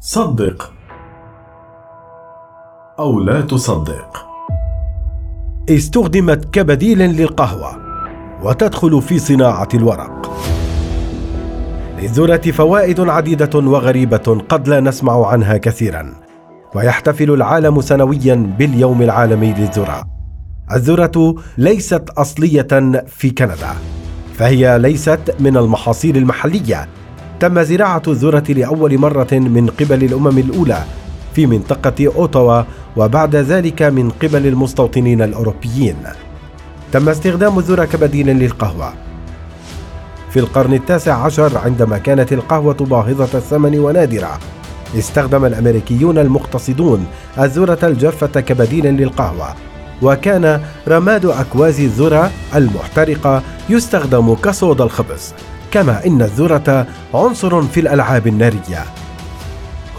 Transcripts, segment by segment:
صدق أو لا تصدق. استخدمت كبديل للقهوة وتدخل في صناعة الورق. للذرة فوائد عديدة وغريبة قد لا نسمع عنها كثيرا ويحتفل العالم سنويا باليوم العالمي للذرة. الذرة ليست أصلية في كندا فهي ليست من المحاصيل المحلية تم زراعة الذرة لأول مرة من قبل الأمم الأولى في منطقة أوتاوا وبعد ذلك من قبل المستوطنين الأوروبيين. تم استخدام الذرة كبديل للقهوة. في القرن التاسع عشر عندما كانت القهوة باهظة الثمن ونادرة استخدم الأمريكيون المقتصدون الذرة الجافة كبديل للقهوة وكان رماد أكواز الذرة المحترقة يستخدم كصودا الخبز. كما إن الذرة عنصر في الألعاب النارية.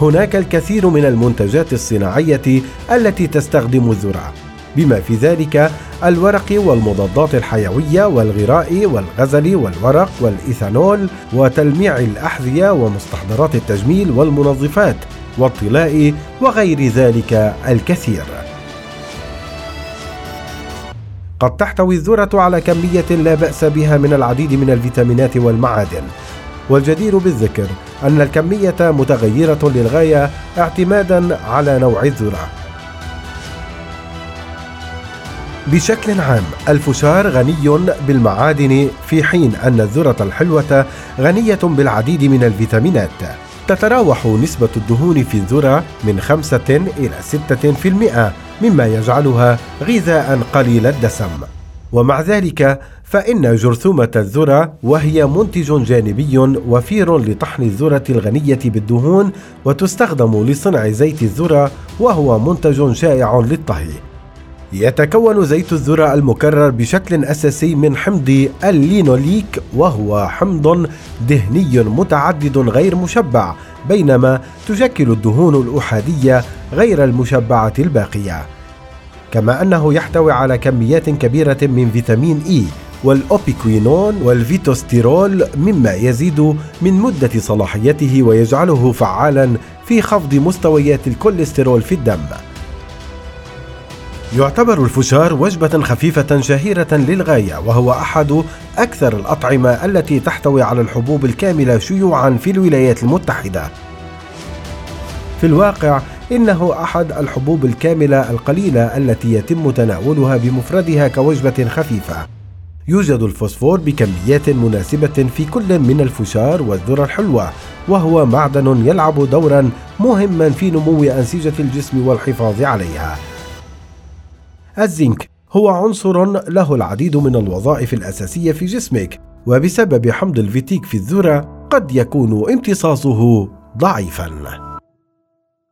هناك الكثير من المنتجات الصناعية التي تستخدم الذرة بما في ذلك الورق والمضادات الحيوية والغراء والغزل والورق والإيثانول وتلميع الأحذية ومستحضرات التجميل والمنظفات والطلاء وغير ذلك الكثير. قد تحتوي الذرة على كمية لا بأس بها من العديد من الفيتامينات والمعادن. والجدير بالذكر أن الكمية متغيرة للغاية اعتمادا على نوع الذرة. بشكل عام الفشار غني بالمعادن في حين أن الذرة الحلوة غنية بالعديد من الفيتامينات. تتراوح نسبة الدهون في الذرة من 5 إلى 6% مما يجعلها غذاء قليل الدسم. ومع ذلك فإن جرثومة الذرة وهي منتج جانبي وفير لطحن الذرة الغنية بالدهون وتستخدم لصنع زيت الذرة وهو منتج شائع للطهي. يتكون زيت الذرة المكرر بشكل أساسي من حمض اللينوليك وهو حمض دهني متعدد غير مشبع بينما تشكل الدهون الأحادية غير المشبعة الباقية. كما أنه يحتوي على كميات كبيرة من فيتامين إي واليوبيكوينون والفيتوستيرول مما يزيد من مدة صلاحيته ويجعله فعالا في خفض مستويات الكوليسترول في الدم. يعتبر الفشار وجبة خفيفة شهيرة للغاية وهو أحد أكثر الأطعمة التي تحتوي على الحبوب الكاملة شيوعا في الولايات المتحدة. في الواقع إنه أحد الحبوب الكاملة القليلة التي يتم تناولها بمفردها كوجبة خفيفة. يوجد الفوسفور بكميات مناسبة في كل من الفشار والذرة الحلوة، وهو معدن يلعب دورا مهما في نمو أنسجة الجسم والحفاظ عليها. الزنك هو عنصر له العديد من الوظائف الأساسية في جسمك وبسبب حمض الفيتيك في الذرة قد يكون امتصاصه ضعيفاً.